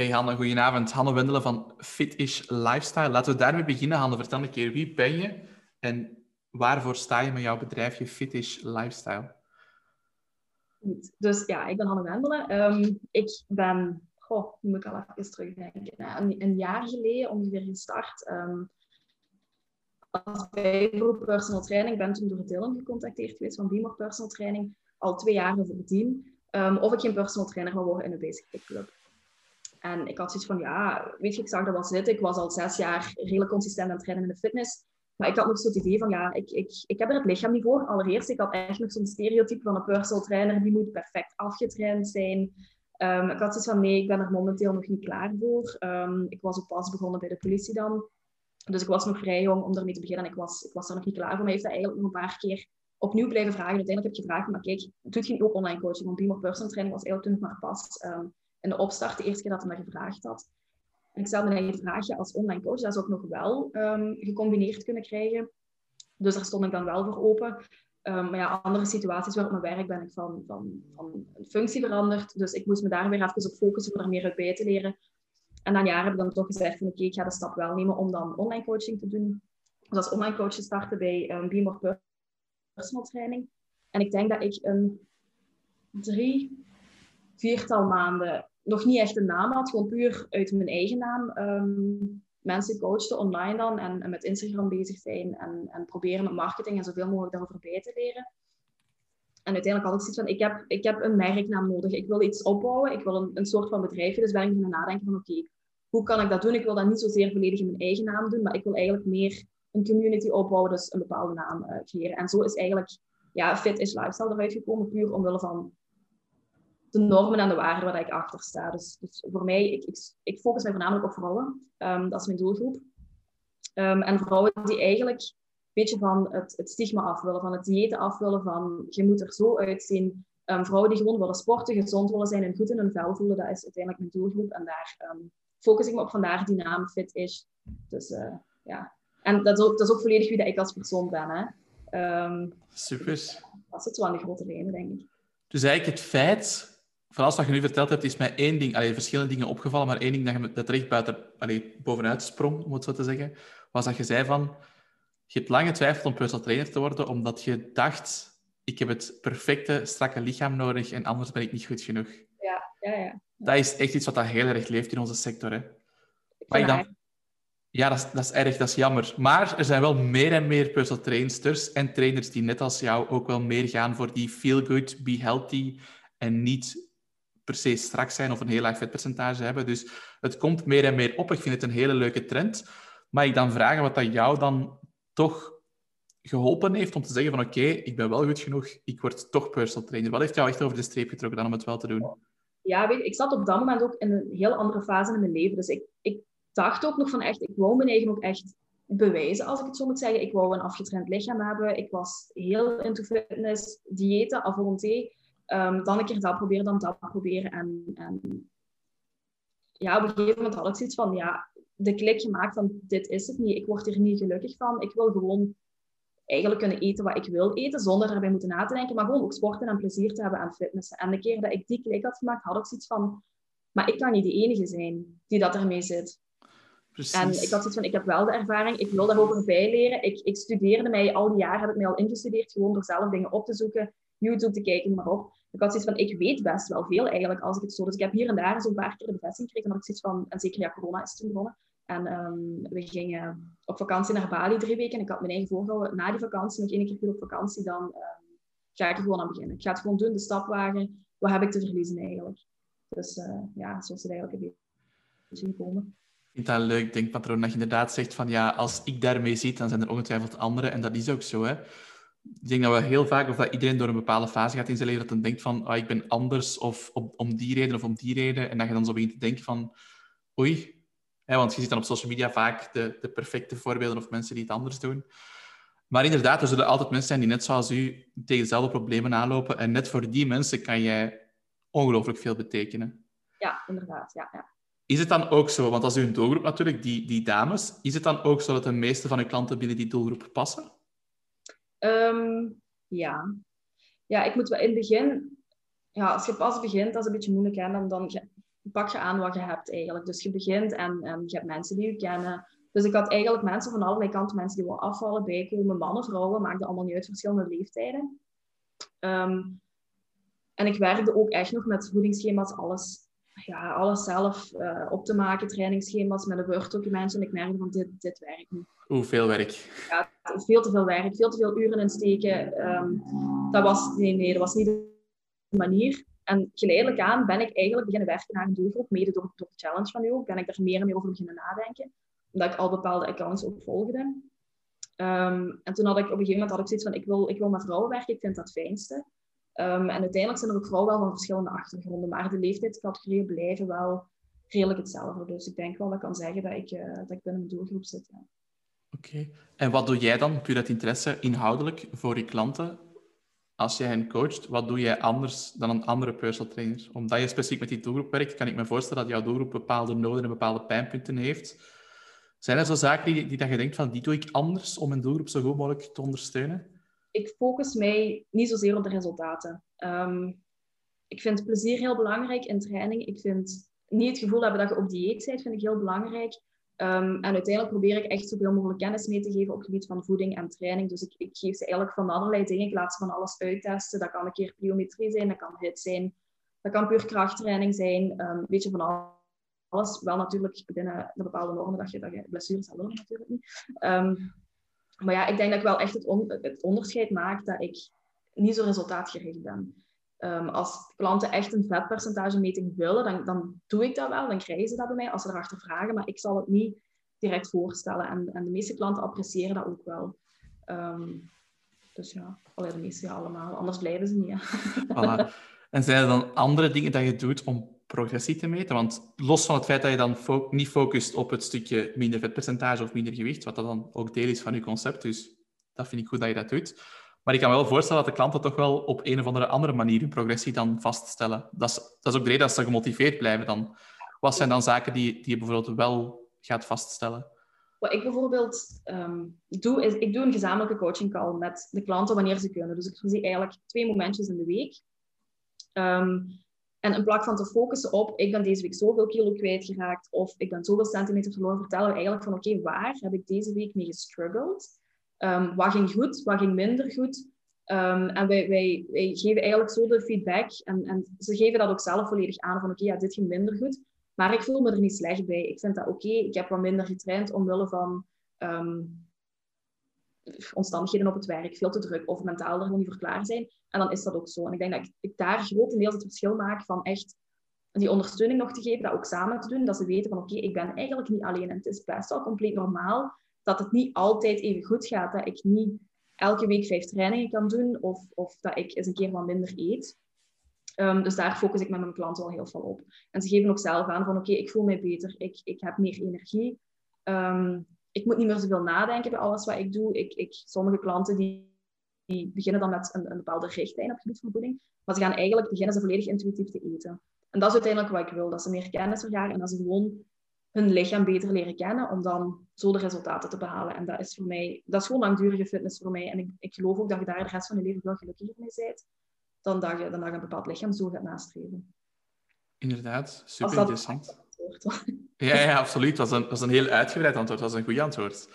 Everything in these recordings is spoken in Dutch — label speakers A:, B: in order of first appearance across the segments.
A: Hey Hanne, goedenavond. Hanne Wendelen van Fitish Lifestyle. Laten we daarmee beginnen. Hanne, vertel een keer wie ben je en waarvoor sta je met jouw bedrijfje Fitish Lifestyle?
B: Dus ja, ik ben Hanne Wendelen. Ehm, ik ben, goh, nu moet ik al even terugdenken, een, een jaar geleden ongeveer gestart um, als bijberoep personal training. Ben toen door Dylan gecontacteerd geweest van Beamer Personal Training, al twee jaar team. Um, of ik geen personal trainer wil worden in de Basic Club. En ik had zoiets van, ja, weet je, ik zag dat wel zitten. Ik was al zes jaar redelijk consistent aan het trainen in de fitness. Maar ik had nog zo'n idee van, ja, ik, ik, ik heb er het lichaam niet voor. Allereerst, ik had echt nog zo'n stereotype van een personal trainer. Die moet perfect afgetraind zijn. Um, ik had zoiets van, nee, ik ben er momenteel nog niet klaar voor. Um, ik was ook pas begonnen bij de politie dan. Dus ik was nog vrij jong om ermee te beginnen. Ik was, ik was er nog niet klaar voor. Maar heeft dat eigenlijk nog een paar keer opnieuw blijven vragen. Uiteindelijk heb ik gevraagd, maar kijk, doet je ook online coaching? Want Beamer Personal Training was eigenlijk toen maar pas um, in de opstart, de eerste keer dat hij me gevraagd had. En ik stelde eigen vraagje als online coach, dat zou ik nog wel um, gecombineerd kunnen krijgen. Dus daar stond ik dan wel voor open. Um, maar ja, andere situaties waar op mijn werk ben ik van, van, van een functie veranderd. Dus ik moest me daar weer even op focussen om er meer uit bij te leren. En na een jaar heb ik dan toch gezegd van oké, ik ga de stap wel nemen om dan online coaching te doen. Dus als online coach te starten bij um, Beamer Personal Training. En ik denk dat ik een drie, viertal maanden nog niet echt een naam had, gewoon puur uit mijn eigen naam. Um, mensen coachten online dan en, met Instagram bezig zijn en, en proberen met marketing en zoveel mogelijk daarover bij te leren. En uiteindelijk had ik zoiets van, ik heb, ik heb een merknaam nodig. Ik wil iets opbouwen, ik wil een, een soort van bedrijfje. Dus ben ik gaan nadenken van, oké, hoe kan ik dat doen? Ik wil dat niet zozeer volledig in mijn eigen naam doen, maar ik wil eigenlijk meer een community opbouwen, dus een bepaalde naam uh, creëren. En zo is eigenlijk ja, Fit is Lifestyle eruit gekomen, puur omwille van de normen en de waarden waar ik achter sta. Dus, dus voor mij, ik, ik, ik, focus mij voornamelijk op vrouwen. Um, dat is mijn doelgroep. Um, en vrouwen die eigenlijk een beetje van het, het stigma af willen, van het diëten af willen, van je moet er zo uitzien. Um, vrouwen die gewoon willen sporten, gezond willen zijn en goed in hun vel voelen, dat is uiteindelijk mijn doelgroep. En daar focus ik me op, vandaar die naam Fit is. Dus uh, ja. En dat is, ook, dat is ook volledig wie dat ik als persoon ben. Hè.
A: Super.
B: Dat zit zo aan de grote lijnen, denk ik.
A: Dus eigenlijk het feit van alles wat je nu verteld hebt, is mij één ding, allee, verschillende dingen opgevallen, maar één ding dat, je, dat er echt buiten, allee, bovenuit sprong, om het zo te zeggen, was dat je zei van, je hebt lang getwijfeld om personal trainer te worden, omdat je dacht, ik heb het perfecte, strakke lichaam nodig en anders ben ik niet goed genoeg.
B: Ja, ja, ja.
A: Dat is echt iets wat dat heel erg leeft in onze sector. Hè. Maar dan, ja, dat is, dat is erg, dat is jammer. Maar er zijn wel meer en meer personal trainsters en trainers die net als jou ook wel meer gaan voor die feel good, be healthy en niet per se strak zijn of een heel laag vetpercentage hebben. Dus het komt meer en meer op. Ik vind het een hele leuke trend. Maar ik dan vragen wat dat jou dan toch geholpen heeft om te zeggen van oké, ik ben wel goed genoeg, ik word toch personal trainer. Wat heeft jou echt over de streep getrokken dan om het wel te doen?
B: Ja, weet ik zat op dat moment ook in een heel andere fase in mijn leven. Dus ik, ik dacht ook nog van echt, ik wou mijn eigen ook echt bewijzen, als ik het zo moet zeggen. Ik wou een afgetraind lichaam hebben. Ik was heel into fitness, diëten, à volonté. Um, dan een keer dat proberen, dan dat proberen. En, en ja, op een gegeven moment had ik zoiets van, ja, de klik gemaakt van, dit is het niet. Ik word hier niet gelukkig van. Ik wil gewoon eigenlijk kunnen eten wat ik wil eten, zonder daarbij moeten na te denken, maar gewoon ook sporten en plezier te hebben aan fitnessen. En de keer dat ik die klik had gemaakt, had ik zoiets van, maar ik kan niet de enige zijn die dat ermee zit. Precies. En ik had zoiets van, ik heb wel de ervaring, ik wil daarover bijleren. Ik, ik studeerde mij, al die jaren heb ik mij al ingestudeerd, gewoon door zelf dingen op te zoeken, YouTube te kijken, maar op ik had zoiets van, ik weet best wel veel eigenlijk als ik het zo... Dus ik heb hier en daar zo'n paar keer de bevestiging gekregen. Maar ik zoiets van, en zeker ja, corona is toen begonnen. En um, we gingen op vakantie naar Bali drie weken. En ik had mijn eigen voorgehouden, na die vakantie, nog één keer goed op vakantie, dan um, ga ik er gewoon aan beginnen. Ik ga het gewoon doen, de stapwagen. Wat heb ik te verliezen eigenlijk? Dus uh, ja, zo is het eigenlijk een beetje gekomen.
A: Ik vind dat een leuk denkpatroon dat je inderdaad zegt van ja, als ik daarmee zit, dan zijn er ongetwijfeld anderen. En dat is ook zo, hè ik denk dat we heel vaak, of dat iedereen door een bepaalde fase gaat in zijn leven, dat dan denkt van, ah, ik ben anders, of om, om die reden of om die reden. En dat je dan zo begint te denken van, oei. Hè, want je ziet dan op social media vaak de, de perfecte voorbeelden of mensen die het anders doen. Maar inderdaad, er zullen altijd mensen zijn die net zoals u tegen dezelfde problemen aanlopen. En net voor die mensen kan jij ongelooflijk veel betekenen.
B: Ja, inderdaad. Ja, ja.
A: Is het dan ook zo, want als u een doelgroep natuurlijk, die, die dames, is het dan ook zo dat de meeste van uw klanten binnen die doelgroep passen?
B: Um, ja. Ja, ik moet wel in het begin... Ja, als je pas begint, dat is een beetje moeilijk. Hè? Dan, dan, pak je aan wat je hebt eigenlijk. Dus je begint en, je hebt mensen die je kennen. Dus ik had eigenlijk mensen van allerlei kanten, mensen die willen afvallen, bijkomen, mannen, vrouwen, maakte allemaal niet uit, verschillende leeftijden. Ehm, en ik werkte ook echt nog met voedingsschema's, alles, ja, alles zelf uh, op te maken, trainingsschema's met een Word-documentje. En ik merkte van, dit, dit werkt niet.
A: Hoeveel werk?
B: Ja, veel te veel werk, veel te veel uren insteken. Um, dat was, nee, nee, dat was niet de manier. En geleidelijk aan ben ik eigenlijk beginnen werken naar een doelgroep, mede door, door de challenge van jou, ben ik daar meer en meer over beginnen nadenken. Omdat ik al bepaalde accounts ook volgde. Um, en toen had ik op een gegeven moment had ik zoiets van, ik wil, ik wil met vrouwen werken, ik vind dat het fijnste. Um, en uiteindelijk zijn er ook vrouwen wel van verschillende achtergronden, maar de leeftijdscategorieën blijven wel redelijk hetzelfde. Dus ik denk wel dat ik kan zeggen dat ik, uh, dat ik binnen mijn doelgroep zit. Ja.
A: Oké. En wat doe jij dan, puur dat interesse, inhoudelijk voor je klanten? Als jij hen coacht, wat doe jij anders dan een andere personal trainer? Omdat je specifiek met die doelgroep werkt, kan ik me voorstellen dat jouw doelgroep bepaalde noden en bepaalde pijnpunten heeft. Zijn er zo zaken die, die dat je denkt van, die doe ik anders om mijn doelgroep zo goed mogelijk te ondersteunen?
B: Ik focus mij niet zozeer op de resultaten. Um, ik vind plezier heel belangrijk in training. Ik vind niet het gevoel hebben dat je op dieet bent, vind ik heel belangrijk. Um, en uiteindelijk probeer ik echt zoveel mogelijk kennis mee te geven op het gebied van voeding en training. Dus ik, ik geef ze eigenlijk van allerlei dingen. Ik laat ze van alles uittesten. Dat kan een keer pliometrie zijn, dat kan hit zijn, dat kan puur krachttraining zijn. Um, een beetje van alles. Wel natuurlijk binnen de bepaalde normen dat je, dat je blessures hebben natuurlijk niet. Maar ja, ik denk dat ik wel echt het, het onderscheid maak dat ik niet zo resultaatgericht ben. Um, als klanten echt een vetpercentage meting willen, dan, dan doe ik dat wel. Dan krijgen ze dat bij mij als ze erachter vragen. Maar ik zal het niet direct voorstellen. En, en de meeste klanten appreciëren dat ook wel. Um, dus ja, alleen de meeste ja, allemaal. Anders blijven ze niet.
A: Voilà. En zijn er dan andere dingen dat je doet om progressie te meten? Want los van het feit dat je dan niet focust op het stukje minder vetpercentage of minder gewicht, wat dat dan ook deel is van je concept, dus dat vind ik goed dat je dat doet. Maar ik kan wel voorstellen dat de klanten toch wel op een of andere, andere manier hun progressie dan vaststellen. Dat is, dat is ook de reden dat ze gemotiveerd blijven dan. Wat zijn dan zaken die, die je bijvoorbeeld wel gaat vaststellen?
B: Wat ik bijvoorbeeld um, doe, is ik doe een gezamenlijke coaching call met de klanten wanneer ze kunnen. Dus ik zie eigenlijk twee momentjes in de week. Um, en in plaats van te focussen op, ik ben deze week zoveel kilo kwijtgeraakt of ik ben zoveel centimeter verloren, vertellen we eigenlijk van oké, waar heb ik deze week mee gestruggeld? Um, wat ging goed, wat ging minder goed? Um, en wij, wij, wij, geven eigenlijk zo de feedback en, en ze geven dat ook zelf volledig aan van oké, ja, dit ging minder goed, maar ik voel me er niet slecht bij. Ik vind dat oké, ik heb wat minder getraind omwille van um, omstandigheden op het werk, veel te druk of mentaal er nog niet voor klaar zijn. En dan is dat ook zo. En ik denk dat ik, ik daar grotendeels het verschil maak van echt die ondersteuning nog te geven, dat ook samen te doen, dat ze weten van oké, ik ben eigenlijk niet alleen en het is best wel compleet normaal dat het niet altijd even goed gaat. Dat ik niet elke week vijf trainingen kan doen of, of dat ik eens een keer wat minder eet. Um, dus daar focus ik met mijn klanten wel heel veel op. En ze geven ook zelf aan van oké, ik voel mij beter, ik, ik heb meer energie. Um, ik moet niet meer zoveel nadenken bij alles wat ik doe. Ik, ik, sommige klanten die, die beginnen dan met een, een bepaalde richtlijn op het gebied van voeding. Maar ze gaan eigenlijk beginnen ze volledig intuïtief te eten. En dat is uiteindelijk wat ik wil. Dat ze meer kennis vergaren en dat ze gewoon hun lichaam beter leren kennen om dan zo de resultaten te behalen. En dat is voor mij, dat is gewoon langdurige fitness voor mij. En ik, ik geloof ook dat je daar de rest van je leven veel gelukkiger mee bent dan dat je, dan dat je een bepaald lichaam zo gaat nastreven.
A: Inderdaad, super interessant. Ja, ja, absoluut. Dat was, een, dat een heel uitgebreid antwoord. Dat was een goed antwoord.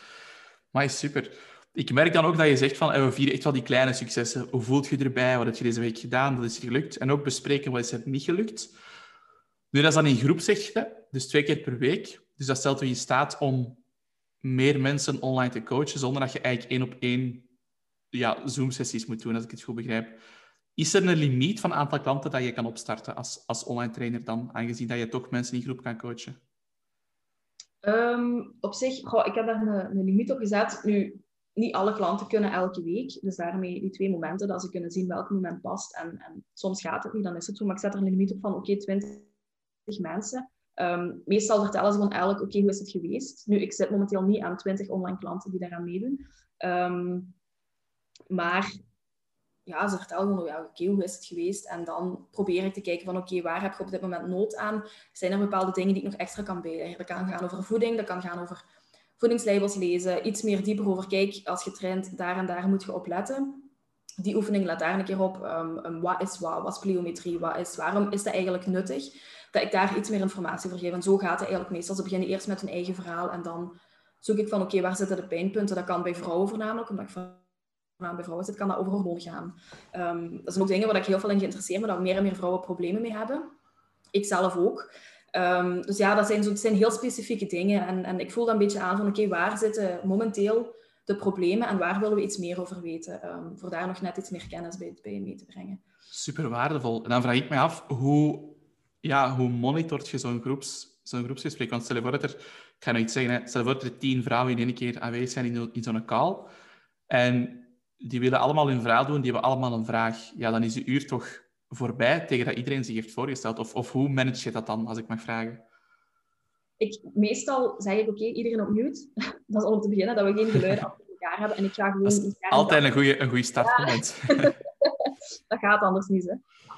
A: Maar super. Ik merk dan ook dat je zegt van, we vieren echt wel die kleine successen. Hoe voelt je erbij? Wat heb je deze week gedaan? Dat is gelukt. En ook bespreken wat is er niet gelukt. Nu, dat is dan in groep, zeg je, dus twee keer per week. Dus dat stelt je in staat om meer mensen online te coachen, zonder dat je eigenlijk één op één ja, Zoom-sessies moet doen, als ik het goed begrijp. Is er een limiet van aantal klanten dat je kan opstarten als, als online trainer dan, aangezien dat je toch mensen in groep kan coachen?
B: Um, op zich, ik heb daar een, een, limiet op gezet. Nu, niet alle klanten kunnen elke week. Dus daarmee die twee momenten, dat ze kunnen zien welk moment past. En, en soms gaat het niet, dan is het zo. Maar ik zet er een limiet op van, oké, okay, 20 mensen. Um, meestal vertellen ze van elk, oké, hoe is het geweest? Nu, ik zit momenteel niet aan 20 online klanten die daaraan meedoen. Um, maar ja, ze vertellen gewoon, ja, oké, hoe is het geweest? En dan probeer ik te kijken van, oké, waar heb je op dit moment nood aan? Zijn er bepaalde dingen die ik nog extra kan bijleggen? Dat kan gaan over voeding, dat kan gaan over voedingslabels lezen, iets meer dieper over, kijk, als je traint, daar en daar moet je op letten. Die oefening, laat daar een keer op. Um, wat is wat? Wat is pliometrie? Wat is, waarom is dat eigenlijk nuttig? dat ik daar iets meer informatie over geef. En zo gaat het eigenlijk meestal. Ze beginnen eerst met hun eigen verhaal en dan zoek ik van, oké, waar zitten de pijnpunten? Dat kan bij vrouwen voornamelijk, omdat ik voornamelijk bij vrouwen zit, kan dat over gaan. Um, dat zijn ook dingen waar ik heel veel in geïnteresseerd ben, dat meer en meer vrouwen problemen mee hebben. Ik zelf ook. Um, dus ja, dat zijn, zo, zijn heel specifieke dingen. En, en ik voel dan een beetje aan van, oké, waar zitten momenteel de problemen en waar willen we iets meer over weten? Um, voor daar nog net iets meer kennis bij, bij mee te brengen.
A: Super waardevol. En dan vraag ik me af, hoe, ja, hoe monitort je zo'n groeps, zo'n groepsgesprek? Want stel je voor dat er, ik ga nou iets zeggen, hè, stel voor dat er tien vrouwen in één keer aanwezig zijn in, in zo'n call. En die willen allemaal hun verhaal doen, die hebben allemaal een vraag. Ja, dan is de uur toch voorbij tegen dat iedereen zich heeft voorgesteld? Of, of hoe manage je dat dan, als ik mag vragen?
B: Ik, meestal zeg ik, oké, iedereen op mute. dat is om te beginnen, dat we geen geluiden achter elkaar hebben. En ik ga gewoon...
A: altijd een goede, een goede startmoment.
B: dat gaat anders niet, hè.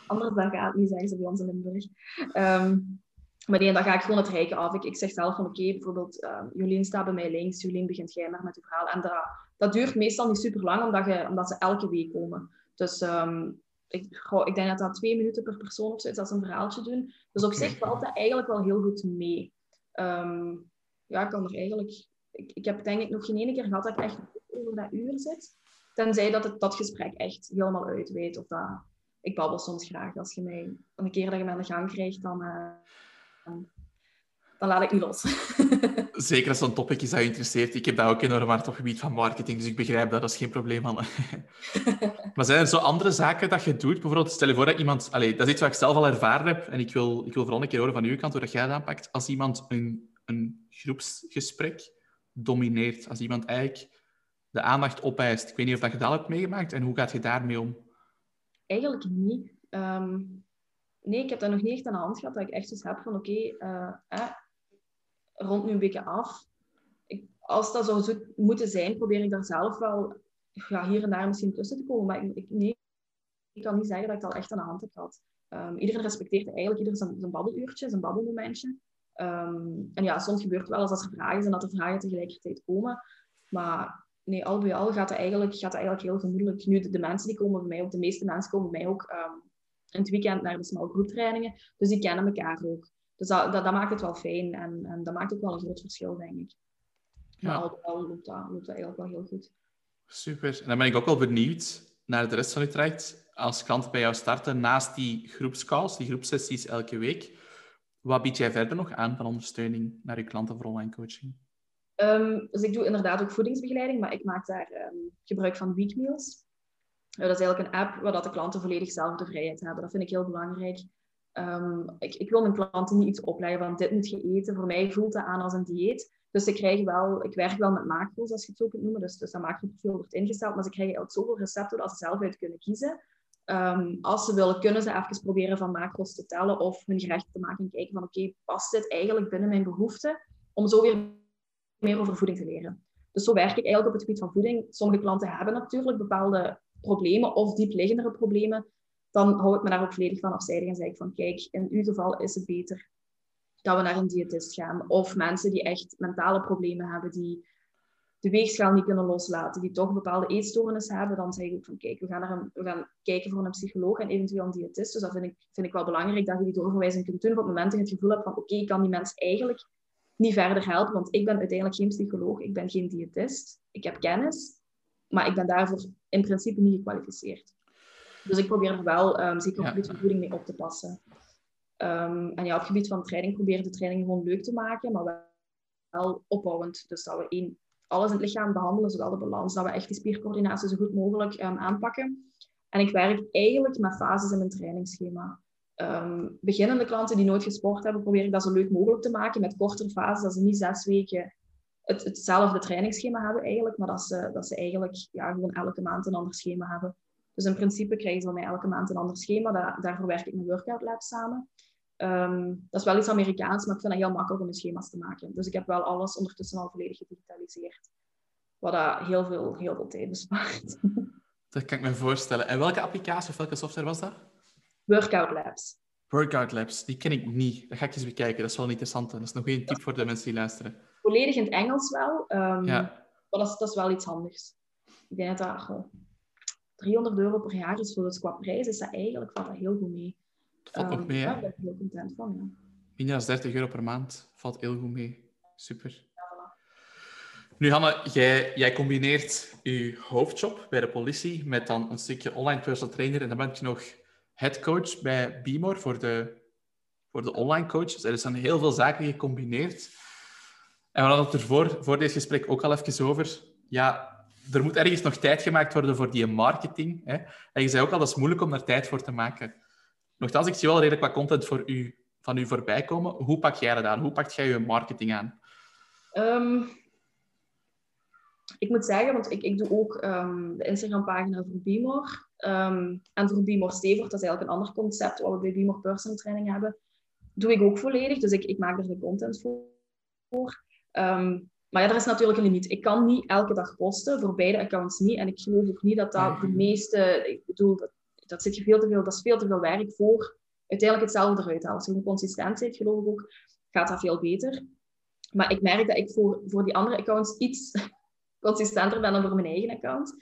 B: Anders dan gaat het niet, zeggen ze bij ons in Limburg. Um, maar nee, dan ga ik gewoon het rijken af. Ik, ik zeg zelf van, oké, bijvoorbeeld, um, Jolien staat bij mij links. Jolien, begint jij maar met je verhaal. En dat, dat duurt meestal niet super lang, omdat, omdat ze elke week komen. Dus um, ik, ik denk dat dat twee minuten per persoon of zoiets als een verhaaltje doen. Dus op zich valt dat eigenlijk wel heel goed mee. Um, ja, ik kan er eigenlijk... Ik, ik heb denk ik nog geen ene keer gehad dat ik echt over dat uur zit. Tenzij dat het dat gesprek echt helemaal uitweet. Of dat... Ik babbel soms graag. Als je mij... Een keer dat je mij aan de gang krijgt, dan... Uh, dan laat ik niet los.
A: Zeker als zo'n topic is dat je interesseert. Ik heb dat ook enorm hard op het gebied van marketing, dus ik begrijp dat. Dat is geen probleem, Anne. maar zijn er zo andere zaken dat je doet? Bijvoorbeeld, stel je voor dat iemand... Allez, dat is iets wat ik zelf al ervaren heb en ik wil, ik wil vooral een keer horen van uw kant hoe dat jij dat aanpakt. Als iemand een, een groepsgesprek domineert, als iemand eigenlijk de aandacht opeist. Ik weet niet of dat je dat hebt meegemaakt en hoe gaat je daarmee om?
B: Eigenlijk niet. Ehm, nee, ik heb dat nog niet echt aan de hand gehad, dat ik echt eens heb van oké, okay, eh, rond nu een beetje af. Ik, als dat zou zo moeten zijn, probeer ik daar zelf wel ja, hier en daar misschien tussen te komen. Maar ik, ik, nee, ik kan niet zeggen dat ik al echt aan de hand heb gehad. Um, iedereen respecteert eigenlijk ieder zijn, babbeluurtje, zijn babbelmomentje. Um, en ja, soms gebeurt het wel eens als er vragen zijn, dat er vragen tegelijkertijd komen. Maar nee, al bij al gaat het eigenlijk, gaat het eigenlijk heel gemoedelijk. Nu, de, mensen die komen bij mij, of de meeste mensen komen bij mij ook um, in het weekend naar de small group trainingen. Dus die kennen elkaar ook. Dus dat, dat, dat, maakt het wel fijn en, en dat maakt ook wel een groot verschil, denk ik. Ja. Maar al wel loopt dat, loopt dat eigenlijk wel heel goed.
A: Super. En dan ben ik ook wel benieuwd naar de rest van uw traject. Als klant bij jou starten, naast die groepscalls, die groepsessies elke week, wat bied jij verder nog aan van ondersteuning naar je klanten voor online coaching?
B: Um, dus ik doe inderdaad ook voedingsbegeleiding, maar ik maak daar um, gebruik van weekmeals. Uh, dat is eigenlijk een app waar dat de klanten volledig zelf de vrijheid hebben. Dat vind ik heel belangrijk. Um, ik, ik, wil mijn klanten niet iets opleggen van dit moet je eten. Voor mij voelt dat aan als een dieet. Dus ik, krijg wel, ik werk wel met macro's, als je het zo kunt noemen. Dus, dus dat macroprofiel wordt ingesteld. Maar ze krijgen ook zoveel recepten dat ze zelf uit kunnen kiezen. Um, als ze willen, kunnen ze even proberen van macro's te tellen of hun gerechten te maken en kijken van oké, past dit eigenlijk binnen mijn behoeften? Om zo weer meer over voeding te leren. Dus zo werk ik eigenlijk op het gebied van voeding. Sommige klanten hebben natuurlijk bepaalde problemen of diepliggende problemen dan hou ik me daar ook volledig van afzijdig en zeg ik van kijk, in uw geval is het beter dat we naar een diëtist gaan. Of mensen die echt mentale problemen hebben, die de weegschaal niet kunnen loslaten, die toch bepaalde eetstoornissen hebben, dan zeg ik van kijk, we gaan, naar een, we gaan kijken voor een psycholoog en eventueel een diëtist. Dus dat vind ik, vind ik wel belangrijk, dat je die doorverwijzing kunt doen op het moment dat je het gevoel hebt van oké, ik kan die mens eigenlijk niet verder helpen, want ik ben uiteindelijk geen psycholoog, ik ben geen diëtist, ik heb kennis, maar ik ben daarvoor in principe niet gekwalificeerd. Dus ik probeer er wel, um, zeker op het gebied van voeding, mee op te passen. Um, en ja, op het gebied van training probeer de training gewoon leuk te maken, maar wel, wel opbouwend. Dus dat we één, alles in het lichaam behandelen, zowel de balans, dat we echt die spiercoördinatie zo goed mogelijk um, aanpakken. En ik werk eigenlijk met fases in mijn trainingsschema. Um, beginnende klanten die nooit gesport hebben, probeer ik dat zo leuk mogelijk te maken met kortere fases, dat ze niet zes weken het, hetzelfde trainingsschema hebben eigenlijk, maar dat ze, dat ze eigenlijk ja, gewoon elke maand een ander schema hebben. Dus in principe krijgen ze van mij elke maand een ander schema. Daar, daarvoor werk ik met Workout Lab samen. Um, dat is wel iets Amerikaans, maar ik vind het heel makkelijk om schema's te maken. Dus ik heb wel alles ondertussen al volledig gedigitaliseerd. Wat dat heel veel, heel veel tijd bespaart.
A: Dat kan ik me voorstellen. En welke applicatie of welke software was dat?
B: Workout Labs.
A: Workout Labs, die ken ik niet. Dat ga ik eens bekijken. Dat is wel een interessante. Dat is nog één tip voor de mensen die luisteren.
B: Volledig in het Engels wel. Um, ja. Maar dat is, dat is wel iets handigs. Ik denk dat dat... 300 euro per jaar is voor dus qua prijs is dat eigenlijk valt dat heel goed mee.
A: Valt um, nog mee,
B: Daar ben ik heel content van, ja.
A: Minder dan 30 euro per maand valt heel goed mee. Super. Nu, Hanne, jij, jij combineert je hoofdjob bij de politie met dan een stukje online personal trainer en dan ben je nog headcoach bij Bimor voor de, voor de online coaches. Er zijn heel veel zaken gecombineerd. En we hadden het er voor, voor dit gesprek ook al even over. Ja, er moet ergens nog tijd gemaakt worden voor die marketing. Hè? En je zei ook al, dat is moeilijk om daar tijd voor te maken. Nochtans, ik zie wel redelijk wat content voor u, van u voorbij komen. Hoe pak jij dat aan? Hoe pakt jij je marketing aan?
B: Ehm, ik moet zeggen, want ik, ik doe ook um, de Instagram-pagina voor Bimor. Um, en voor Bimor Stevort, dat is eigenlijk een ander concept wat we bij Bimor Personal Training hebben, doe ik ook volledig. Dus ik, ik maak er de content voor. Maar ja, er is natuurlijk een limiet. Ik kan niet elke dag posten, voor beide accounts niet. En ik geloof ook niet dat dat de meeste... Ik bedoel, dat, dat zit je veel te veel... Dat is veel te veel werk voor uiteindelijk hetzelfde eruit halen. Als je een consistent hebt, geloof ik ook, gaat dat veel beter. Maar ik merk dat ik voor, voor die andere accounts iets consistenter ben dan voor mijn eigen account.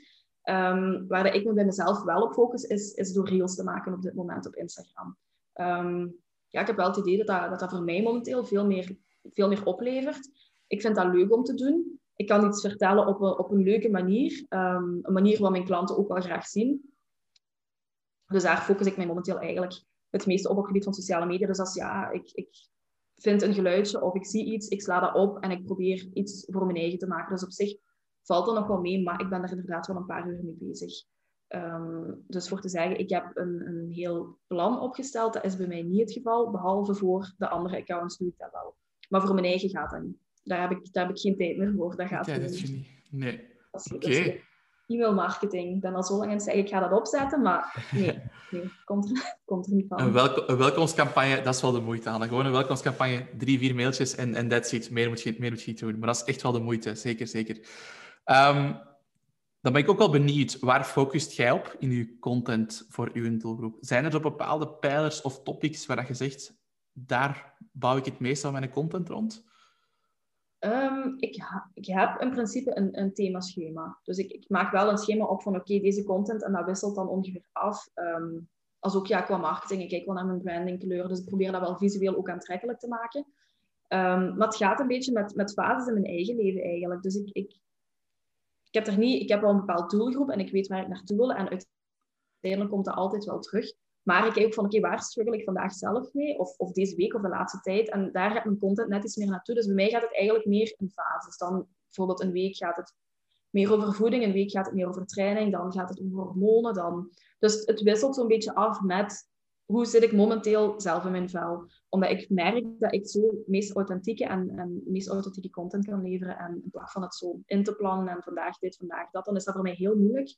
B: Um, waar ik me bij mezelf wel op focus, is, is door reels te maken op dit moment op Instagram. Um, ja, ik heb wel het idee dat dat, dat, dat voor mij momenteel veel meer, veel meer oplevert ik vind dat leuk om te doen. Ik kan iets vertellen op een, op een leuke manier. Ehm, een manier wat mijn klanten ook wel graag zien. Dus daar focus ik mij momenteel eigenlijk het meeste op op het gebied van sociale media. Dus als ja, ik, ik vind een geluidje of ik zie iets, ik sla dat op en ik probeer iets voor mijn eigen te maken. Dus op zich valt er nog wel mee, maar ik ben er inderdaad wel een paar uur mee bezig. Ehm, dus voor te zeggen, ik heb een, een heel plan opgesteld, dat is bij mij niet het geval, behalve voor de andere accounts doe ik dat wel. Maar voor mijn eigen gaat dat niet daar heb ik, daar heb ik geen tijd meer voor. Dat gaat
A: niet. Nee.
B: Oké. E-mail marketing. Ik ben al zo lang aan het zeggen, ik ga dat opzetten, maar nee, nee komt, er, komt er niet van.
A: Een, welkom, welkomstcampagne, dat is wel de moeite aan. Gewoon een welkomstcampagne, drie, vier mailtjes en, en that's it. Meer moet, je, meer moet je niet doen. Maar dat is echt wel de moeite, zeker, zeker. Um, dan ben ik ook wel benieuwd, waar focust jij op in je content voor uw doelgroep? Zijn er zo bepaalde pijlers of topics waar je zegt, daar bouw ik het meest aan mijn content rond?
B: Um, ik, ik, heb in principe een, een themaschema. Dus ik, ik, maak wel een schema op van oké, deze content en dat wisselt dan ongeveer af. Um, als ook ja, qua marketing. Ik kijk wel naar mijn brandingkleur, dus ik probeer dat wel visueel ook aantrekkelijk te maken. Um, maar het gaat een beetje met, met fases in mijn eigen leven eigenlijk. Dus ik, ik, ik, heb er niet, ik heb wel een bepaald doelgroep en ik weet waar ik naartoe wil. En uiteindelijk komt dat altijd wel terug. Maar ik kijk ook van, oké, waar struggle ik vandaag zelf mee? Of, of deze week of de laatste tijd? En daar gaat mijn content net iets meer naartoe. Dus bij mij gaat het eigenlijk meer in fases. Dan bijvoorbeeld een week gaat het meer over voeding, een week gaat het meer over training, dan gaat het over hormonen. Dan... Dus het wisselt zo'n beetje af met hoe zit ik momenteel zelf in mijn vel. Omdat ik merk dat ik zo meest authentieke en, en meest authentieke content kan leveren. En in plaats van het zo in te plannen en vandaag dit, vandaag dat, dan is dat voor mij heel moeilijk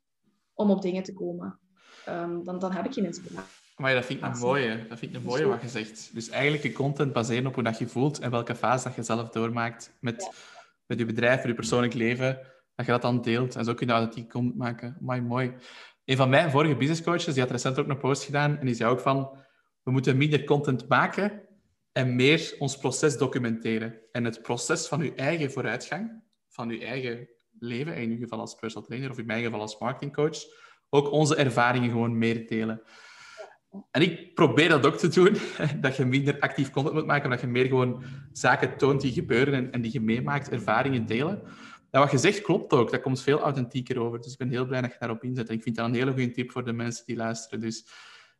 B: om op dingen te komen. Ehm, dan, dan heb ik geen inspiratie.
A: Maar dat vind ik een mooie. Dat vind ik een mooie wat je zegt. Dus eigenlijk je content baseren op hoe dat je voelt en welke fase dat je zelf doormaakt met, met je bedrijf, met je persoonlijk leven, dat je dat dan deelt. En zo kun je authentiek content maken. Mooi, mooi. Een van mijn vorige business coaches, die had recent ook een post gedaan en die zei ook van, we moeten minder content maken en meer ons proces documenteren. En het proces van je eigen vooruitgang, van je eigen leven, in ieder geval als personal trainer of in mijn geval als marketingcoach, ook onze ervaringen gewoon meer delen. En ik probeer dat ook te doen, dat je minder actief content moet maken, dat je meer gewoon zaken toont die gebeuren en, en die je meemaakt, ervaringen delen. En wat je zegt klopt ook, dat komt veel authentieker over. Dus ik ben heel blij dat je daarop inzet. En ik vind dat een hele goede tip voor de mensen die luisteren. Dus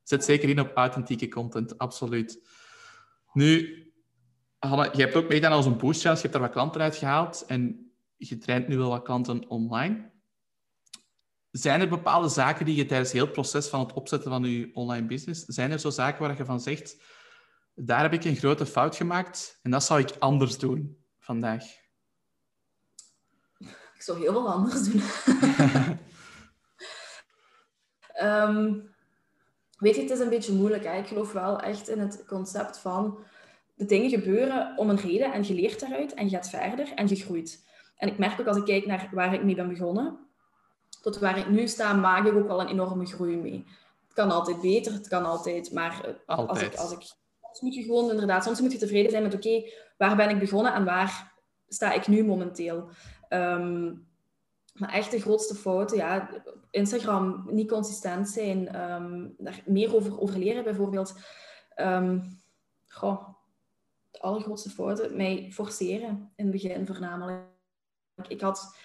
A: zet zeker in op authentieke content, absoluut. Nu, Hanna, je hebt ook meegedaan als een boost je hebt daar wat klanten uit gehaald en je traint nu wel wat klanten online. Zijn er bepaalde zaken die je tijdens heel het proces van het opzetten van je online business, zijn er zo zaken waar je van zegt, daar heb ik een grote fout gemaakt en dat zou ik anders doen vandaag?
B: Ik zou heel veel anders doen. um, weet je, het is een beetje moeilijk. Hè? Ik geloof wel echt in het concept van de dingen gebeuren om een reden en je leert daaruit en je gaat verder en je groeit. En ik merk ook als ik kijk naar waar ik mee ben begonnen, tot waar ik nu sta, maak ik ook wel een enorme groei mee. Het kan altijd beter, het kan altijd, maar eh, als ik, als ik soms moet je gewoon inderdaad, soms moet je tevreden zijn met oké, waar ben ik begonnen en waar sta ik nu momenteel. Um, maar echt de grootste fouten, ja, Instagram niet consistent zijn, um, daar meer over, over leren bijvoorbeeld. Um, goh, de allergrootste fouten, mij forceren in het begin voornamelijk. Ik had,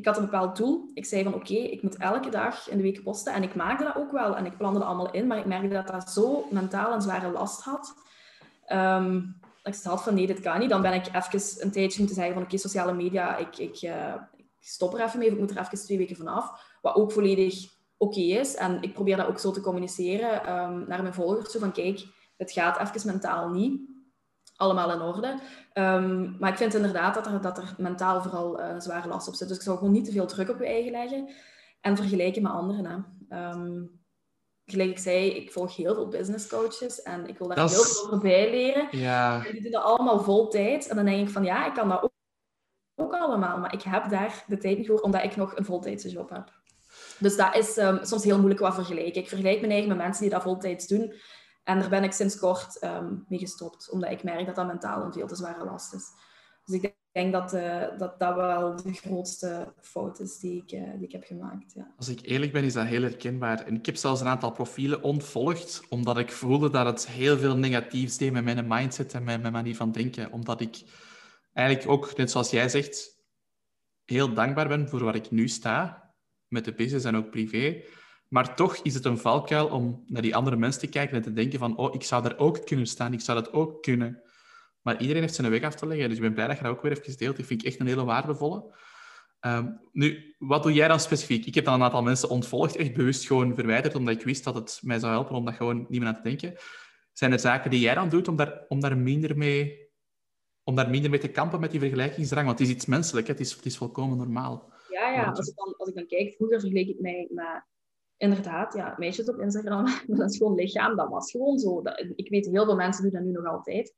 B: ik had een bepaald doel. Ik zei van oké, ik moet elke dag in de week posten. En ik maakte dat ook wel. En ik plande dat allemaal in. Maar ik merkte dat dat zo mentaal een zware last had. Um, ik had van nee, dit kan niet. Dan ben ik even een tijdje moeten zeggen van oké, sociale media, ik, ik, uh, ik stop er even mee. Ik moet er even twee weken vanaf. Wat ook volledig oké is. En ik probeer dat ook zo te communiceren um, naar mijn volgers. Zo van kijk, het gaat even mentaal niet allemaal in orde. Um, maar ik vind inderdaad dat er, dat er mentaal vooral uh, zware last op zit. Dus ik zou gewoon niet te veel druk op je eigen leggen en vergelijken met anderen. Hè. Um, gelijk ik zei, ik volg heel veel business coaches en ik wil daar heel veel over bijleren.
A: Ja.
B: En die doen dat allemaal vol tijd. En dan denk ik van ja, ik kan dat ook, ook allemaal, maar ik heb daar de tijd niet voor, omdat ik nog een voltijdse job heb. Dus dat is um, soms heel moeilijk wat vergelijken. Ik vergelijk mijn eigen met mensen die dat voltijds doen. En daar ben ik sinds kort um, mee gestopt, omdat ik merk dat dat mentaal een veel te zware last is. Dus ik denk dat uh, dat, dat wel de grootste fout is die ik, uh, die ik heb gemaakt. Ja.
A: Als ik eerlijk ben, is dat heel herkenbaar. En ik heb zelfs een aantal profielen ontvolgd, omdat ik voelde dat het heel veel negatiefs deed met mijn mindset en mijn manier van denken. Omdat ik eigenlijk ook, net zoals jij zegt, heel dankbaar ben voor waar ik nu sta, met de business en ook privé. Maar toch is het een valkuil om naar die andere mensen te kijken en te denken van oh, ik zou daar ook kunnen staan, ik zou dat ook kunnen. Maar iedereen heeft zijn weg af te leggen, dus ik ben blij dat je dat ook weer even deelt. Dat vind ik echt een hele waardevolle. Um, nu, wat doe jij dan specifiek? Ik heb dan een aantal mensen ontvolgd, echt bewust gewoon verwijderd, omdat ik wist dat het mij zou helpen om dat gewoon niet meer aan te denken. Zijn er zaken die jij dan doet om daar, om daar, minder, mee, om daar minder mee te kampen met die vergelijkingsdrang? Want het is iets menselijk, het is, het is volkomen normaal.
B: Ja, ja. Als, ik dan, als ik dan kijk, vroeger vergeleek ik mij met inderdaad, ja, meisjes op Instagram dat is gewoon lichaam, dat was gewoon zo. Dat, ik weet, heel veel mensen doen dat nu nog altijd.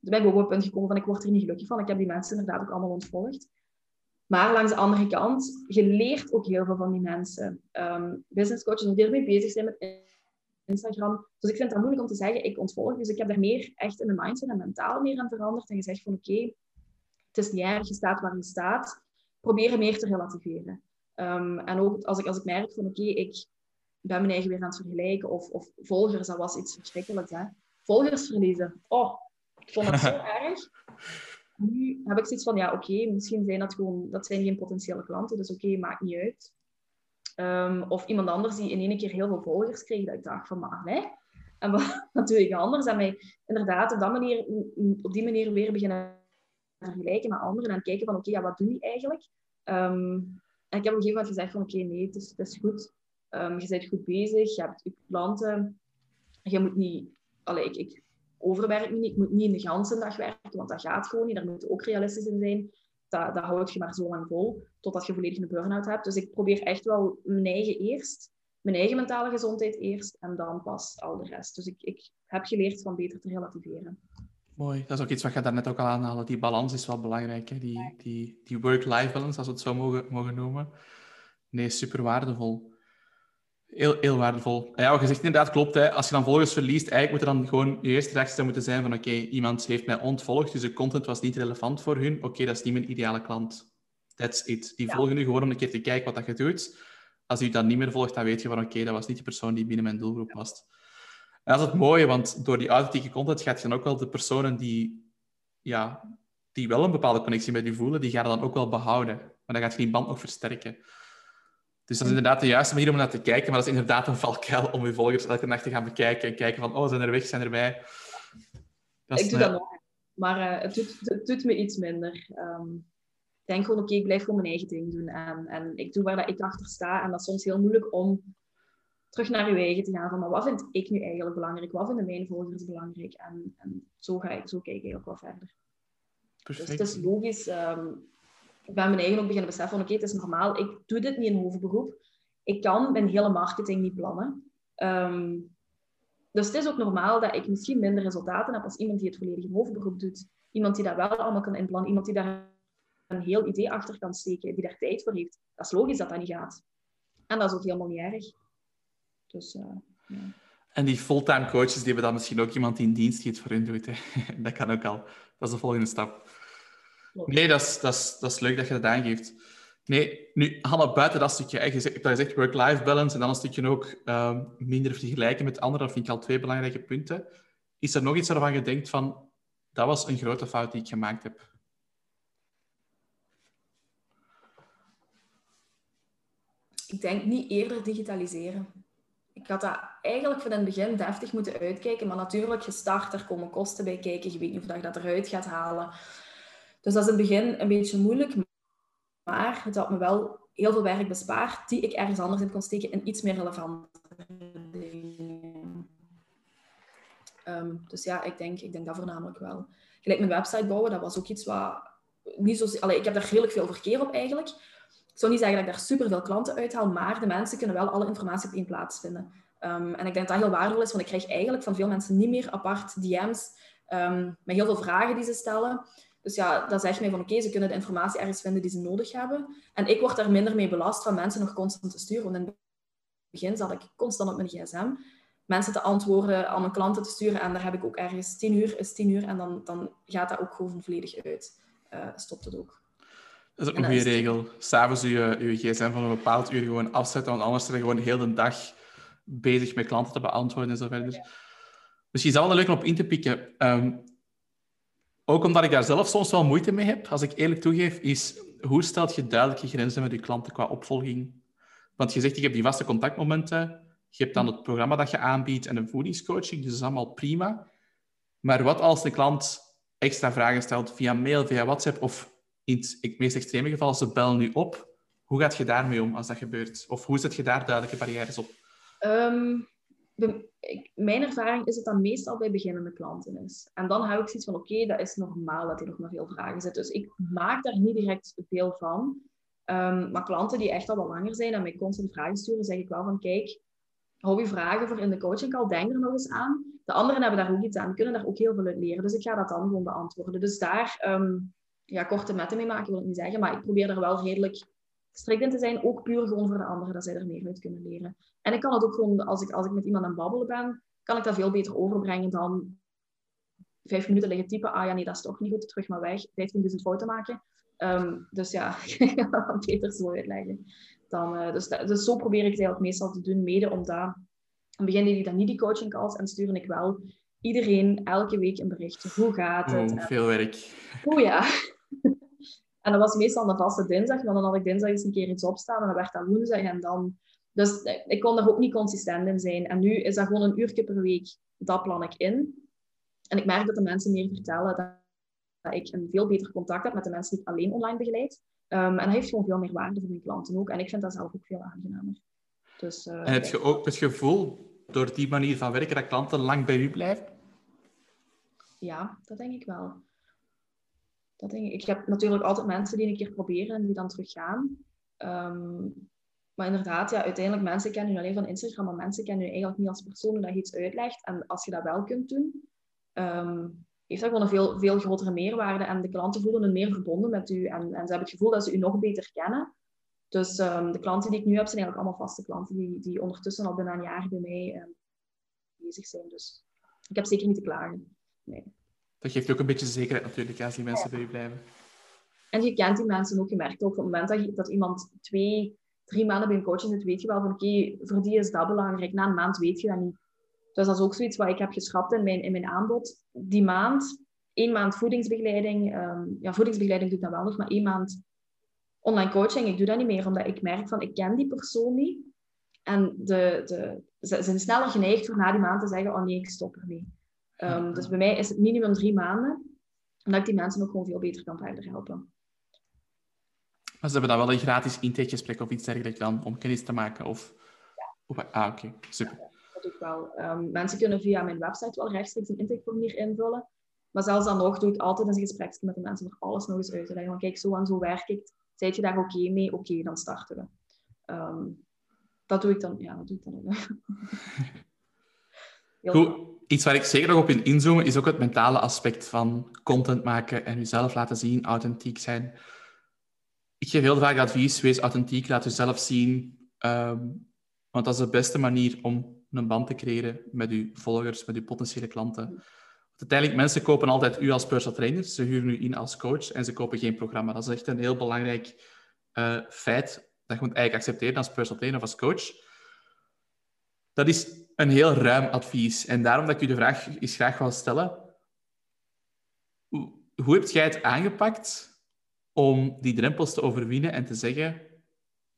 B: Toen ben ik ook op het punt gekomen van, ik word er niet gelukkig van. Ik heb die mensen inderdaad ook allemaal ontvolgd. Maar langs de andere kant, je leert ook heel veel van die mensen. Um, business coaches die ermee bezig zijn met Instagram. Dus ik vind het moeilijk om te zeggen, ik ontvolg. Dus ik heb daar meer echt in de mindset en mentaal meer aan veranderd. En gezegd van, oké, het is niet erg, je staat waar je staat. Probeer meer te relativeren. Um, en ook als ik, als ik merk van, oké, ik ben mijn eigen weer aan het vergelijken. Of, of volgers, dat was iets verschrikkelijks. Hè? Volgers verliezen. Oh, ik vond dat zo erg. Nu heb ik zoiets van, ja, oké, misschien zijn dat gewoon... Dat zijn geen potentiële klanten, dus oké, maakt niet uit. Um, of iemand anders die in één keer heel veel volgers kreeg, dat ik dacht van, maar nee. En wat, doe ik anders? En mij inderdaad op, dat manier, op die manier weer beginnen vergelijken met anderen en kijken van, oké, ja, wat doen die eigenlijk? Um, en ik heb op een gegeven moment gezegd van, oké, nee, het is, het is goed. Um, je bent goed bezig, je hebt je klanten. Je moet niet... Allee, ik, ik overwerk me niet. Ik moet niet in de ganse dag werken, want dat gaat gewoon niet. Daar moet ook realistisch in zijn. Dat, dat houd je maar zo lang vol, totdat je volledig een burn-out hebt. Dus ik probeer echt wel mijn eigen eerst, mijn eigen mentale gezondheid eerst, en dan pas al de rest. Dus ik, ik heb geleerd van beter te relativeren.
A: Mooi. Dat is ook iets wat je daarnet ook al aanhaalde. Die balans is wel belangrijk. Hè? Die, die, die work-life balance, als we het zo mogen, mogen noemen. Nee, super waardevol. Heel, heel waardevol. Ja, wat je zegt inderdaad klopt. Hè. Als je dan volgers verliest, eigenlijk moet er dan gewoon je eerste reactie moeten zijn van oké, iemand heeft mij ontvolgd, dus de content was niet relevant voor hun. Oké, dat is niet mijn ideale klant. That's it. Die volgen nu gewoon om een keer te kijken wat dat je doet. Als je dat niet meer volgt, dan weet je van oké, dat was niet de persoon die binnen mijn doelgroep past. En dat is het mooie, want door die authentieke content gaat je dan ook wel de personen die, ja, die wel een bepaalde connectie met je voelen, die gaan dan ook wel behouden. Maar dan gaat je die band nog versterken. Dus dat is inderdaad de juiste manier om naar te kijken, maar dat is inderdaad een valkuil om je volgers elke dag te gaan bekijken en kijken van, oh, zijn er weg, zijn er bij.
B: Dat ik doe dat nog, maar uh, het, doet, het, doet, me iets minder. Um, ik denk gewoon, oké, ik blijf gewoon mijn eigen ding doen en, en ik doe waar dat ik achter sta. En dat is soms heel moeilijk om terug naar je eigen te gaan van, maar wat vind ik nu eigenlijk belangrijk? Wat vinden mijn volgers belangrijk? En, en zo, ga ik, zo kijk ik ook wel verder. Perfect. Dus het is logisch... Um, ik ben mijn eigen ook beginnen beseffen van oké, het is normaal, ik doe dit niet in hoofdberoep. Ik kan mijn hele marketing niet plannen. Um, dus het is ook normaal dat ik misschien minder resultaten heb als iemand die het volledig in hoofdberoep doet. Iemand die dat wel allemaal kan inplannen. Iemand die daar een heel idee achter kan steken. Die daar tijd voor heeft. Dat is logisch dat dat niet gaat. En dat is ook helemaal niet erg. Dus, ja.
A: En die fulltime coaches, die hebben dan misschien ook iemand in dienst die het voor hun doet. Hè? Dat kan ook al. Dat is de volgende stap. Nee, dat is, dat, is, dat is leuk dat je dat aangeeft. Nee, nu, Hanna, buiten dat stukje, je zegt, zegt work-life balance en dan een stukje ook um, minder vergelijken met anderen, dat vind ik al twee belangrijke punten. Is er nog iets waarvan je denkt van, dat was een grote fout die ik gemaakt heb.
B: Ik denk niet eerder digitaliseren. Ik had dat eigenlijk van het begin deftig moeten uitkijken, maar natuurlijk gestart, er komen kosten bij kijken. Je weet niet of je dat eruit gaat halen. Dus dat is in het begin een beetje moeilijk, maar het had me wel heel veel werk bespaard, die ik ergens anders in kon steken en iets meer relevant dingen. Um, dus ja, ik denk, ik denk dat voornamelijk wel. Gelijk mijn website bouwen, dat was ook iets wat niet zo... Allee, ik heb daar redelijk veel verkeer op eigenlijk. Ik zou niet zeggen dat ik daar super veel klanten uithaal, maar de mensen kunnen wel alle informatie op één plaats vinden. Um, en ik denk dat dat heel waardevol is, want ik krijg eigenlijk van veel mensen niet meer apart DM's um, met heel veel vragen die ze stellen. Dus ja, dat zegt mij van oké, ze kunnen de informatie ergens vinden die ze nodig hebben. En ik word daar minder mee belast van mensen nog constant te sturen. Want in het begin zat ik constant op mijn gsm mensen te antwoorden, aan mijn klanten te sturen. En daar heb ik ook ergens tien uur, is tien uur. En dan, dan gaat dat ook gewoon volledig uit. Uh, stopt het ook.
A: Dat is ook een goede regel. S'avonds je, je gsm van een bepaald uur gewoon afzetten, want anders ben je gewoon de hele dag bezig met klanten te beantwoorden en zo verder. Ja. Dus je is wel leuk om op in te pikken. Um, ook omdat ik daar zelf soms wel moeite mee heb, als ik eerlijk toegeef, is hoe stelt je duidelijke grenzen met je klanten qua opvolging? Want je zegt, ik heb die vaste contactmomenten. Je hebt dan het programma dat je aanbiedt en een voedingscoaching, dus dat is allemaal prima. Maar wat als de klant extra vragen stelt via mail, via WhatsApp of in het meest extreme geval, ze bellen nu op. Hoe gaat je daarmee om als dat gebeurt? Of hoe zet je daar duidelijke barrières op?
B: Um, mijn ervaring is dat dat meestal bij beginnende klanten is. En dan hou ik zoiets van, oké, dat is normaal dat hij nog maar veel vragen zit. Dus ik maak daar niet direct veel van. Um, maar klanten die echt al wat langer zijn en mij constant vragen sturen, zeg ik wel van, kijk, hou je vragen voor in de coaching al, denk er nog eens aan. De anderen hebben daar ook iets aan, kunnen daar ook heel veel uit leren. Dus ik ga dat dan gewoon beantwoorden. Dus daar, um, ja, korte metten mee maken wil ik niet zeggen, maar ik probeer er wel redelijk strikt in te zijn, ook puur gewoon voor de anderen, dat zij er meer uit kunnen leren. En ik kan het ook gewoon, als ik, als ik met iemand aan het babbelen ben, kan ik dat veel beter overbrengen dan vijf minuten liggen typen, ah ja, nee, dat is toch niet goed, terug maar weg, 15.000 fouten maken. Um, dus ja, ik dat beter zo uitleggen. Dan, uh, dus, dus zo probeer ik het eigenlijk meestal te doen, mede omdat in het begin deed ik dan niet die coaching calls en stuurde ik wel iedereen elke week een bericht. Hoe gaat het?
A: Oh, veel werk.
B: Oh ja. En dat was meestal de vaste dinsdag, want dan had ik dinsdag eens een keer iets opstaan en dan werd dat woensdag en dan... Dus ik kon daar ook niet consistent in zijn. En nu is dat gewoon een uurtje per week, dat plan ik in. En ik merk dat de mensen meer vertellen dat, dat ik een veel beter contact heb met de mensen die ik alleen online begeleid. Um, en dat heeft gewoon veel meer waarde voor mijn klanten ook. En ik vind dat zelf ook veel aangenamer. Dus, uh,
A: en heb je ook het gevoel, door die manier van werken, dat klanten lang bij u blijven?
B: Ja, dat denk ik wel. Dat ik. heb natuurlijk altijd mensen die een keer proberen en die dan teruggaan. Um, maar inderdaad, ja, uiteindelijk, mensen kennen u alleen van Instagram, maar mensen kennen u eigenlijk niet als persoon dat je iets uitlegt. En als je dat wel kunt doen, um, heeft dat gewoon een veel, veel grotere meerwaarde. En de klanten voelen een meer verbonden met u. En, en ze hebben het gevoel dat ze u nog beter kennen. Dus um, de klanten die ik nu heb, zijn eigenlijk allemaal vaste klanten die, die ondertussen al bijna een jaar bij mij bezig zijn. Dus ik heb zeker niet te klagen. Nee.
A: Dat geeft ook een beetje zekerheid natuurlijk als die mensen bij u blijven.
B: En je kent die mensen ook. Je merkt ook op het moment dat, je, dat iemand twee, drie maanden bij een coaching zit, weet je wel van oké, voor die is dat belangrijk. Na een maand weet je dat niet. Dus dat is ook zoiets wat ik heb geschrapt in mijn, in mijn aanbod. Die maand, één maand voedingsbegeleiding. Um, ja, voedingsbegeleiding doe ik dan wel nog, maar één maand online coaching. Ik doe dat niet meer, omdat ik merk van, ik ken die persoon niet. En de, de, ze zijn sneller geneigd voor na die maand te zeggen, oh nee, ik stop ermee. Um, dus bij mij is het minimum drie maanden. Omdat ik die mensen ook gewoon veel beter kan verder helpen.
A: Maar ze hebben dan wel een gratis intakegesprek of iets dergelijks dan, om kennis te maken? Of... Ja. Ah, oké. Super
B: doe ik wel. Um, mensen kunnen via mijn website wel rechtstreeks een intakeformulier invullen. Maar zelfs dan nog doe ik altijd een gesprek met de mensen voor alles nog eens uit te leggen. Van kijk, zo en zo werk ik. Zijt je daar oké okay mee? Oké, okay, dan starten we. Um, dat doe ik dan. Ja, dat doe ik dan ook.
A: Iets waar ik zeker nog op in inzoomen is ook het mentale aspect van content maken en jezelf laten zien, authentiek zijn. Ik geef heel vaak advies, wees authentiek, laat jezelf zien. Um, want dat is de beste manier om een band te creëren met uw volgers, met uw potentiële klanten. Uiteindelijk, mensen kopen altijd u als personal trainer. Ze huren u in als coach en ze kopen geen programma. Dat is echt een heel belangrijk uh, feit dat je moet eigenlijk accepteren als personal trainer of als coach. Dat is een heel ruim advies. En daarom dat ik u de vraag eens graag wil stellen. hoe heb jij het aangepakt om die drempels te overwinnen en te zeggen: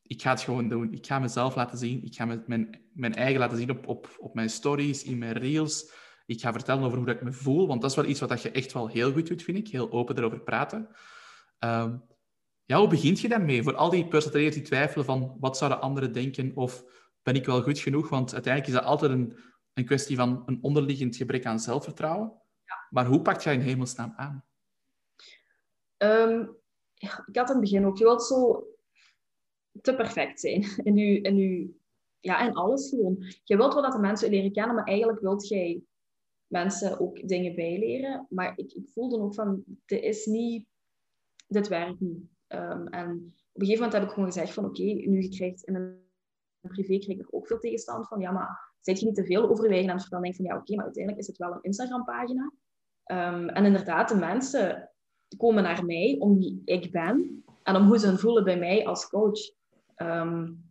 A: Ik ga het gewoon doen. Ik ga mezelf laten zien. Ik ga mijn, mijn eigen laten zien op, op, op mijn stories, in mijn reels. Ik ga vertellen over hoe ik me voel, want dat is wel iets wat je echt wel heel goed doet, vind ik. Heel open erover praten. Um, ja, hoe begint je daarmee? Voor al die personeel die twijfelen van wat zouden anderen denken of ben ik wel goed genoeg? Want uiteindelijk is dat altijd een, een kwestie van een onderliggend gebrek aan zelfvertrouwen. Ja. Maar hoe pakt jij in hemelsnaam aan?
B: Um, ik had in het begin ook, je wilt zo te perfect zijn in, je, in, je, ja, in alles gewoon. Je wilt wel dat de mensen leren kennen, maar eigenlijk wilt jij mensen ook dingen bijleren. Maar ik, ik voelde ook van, dit is niet, dit werkt niet. Um, en op een gegeven moment heb ik gewoon gezegd van, oké, nu je krijgt in een privé krijg ik ook veel tegenstand van, ja, maar zet je niet te veel over je eigen aan het vertellen? denk van, ja, oké, maar uiteindelijk is het wel een Instagram-pagina. Um, en inderdaad, de mensen komen naar mij om wie ik ben en om hoe ze hun voelen bij mij als coach. Um,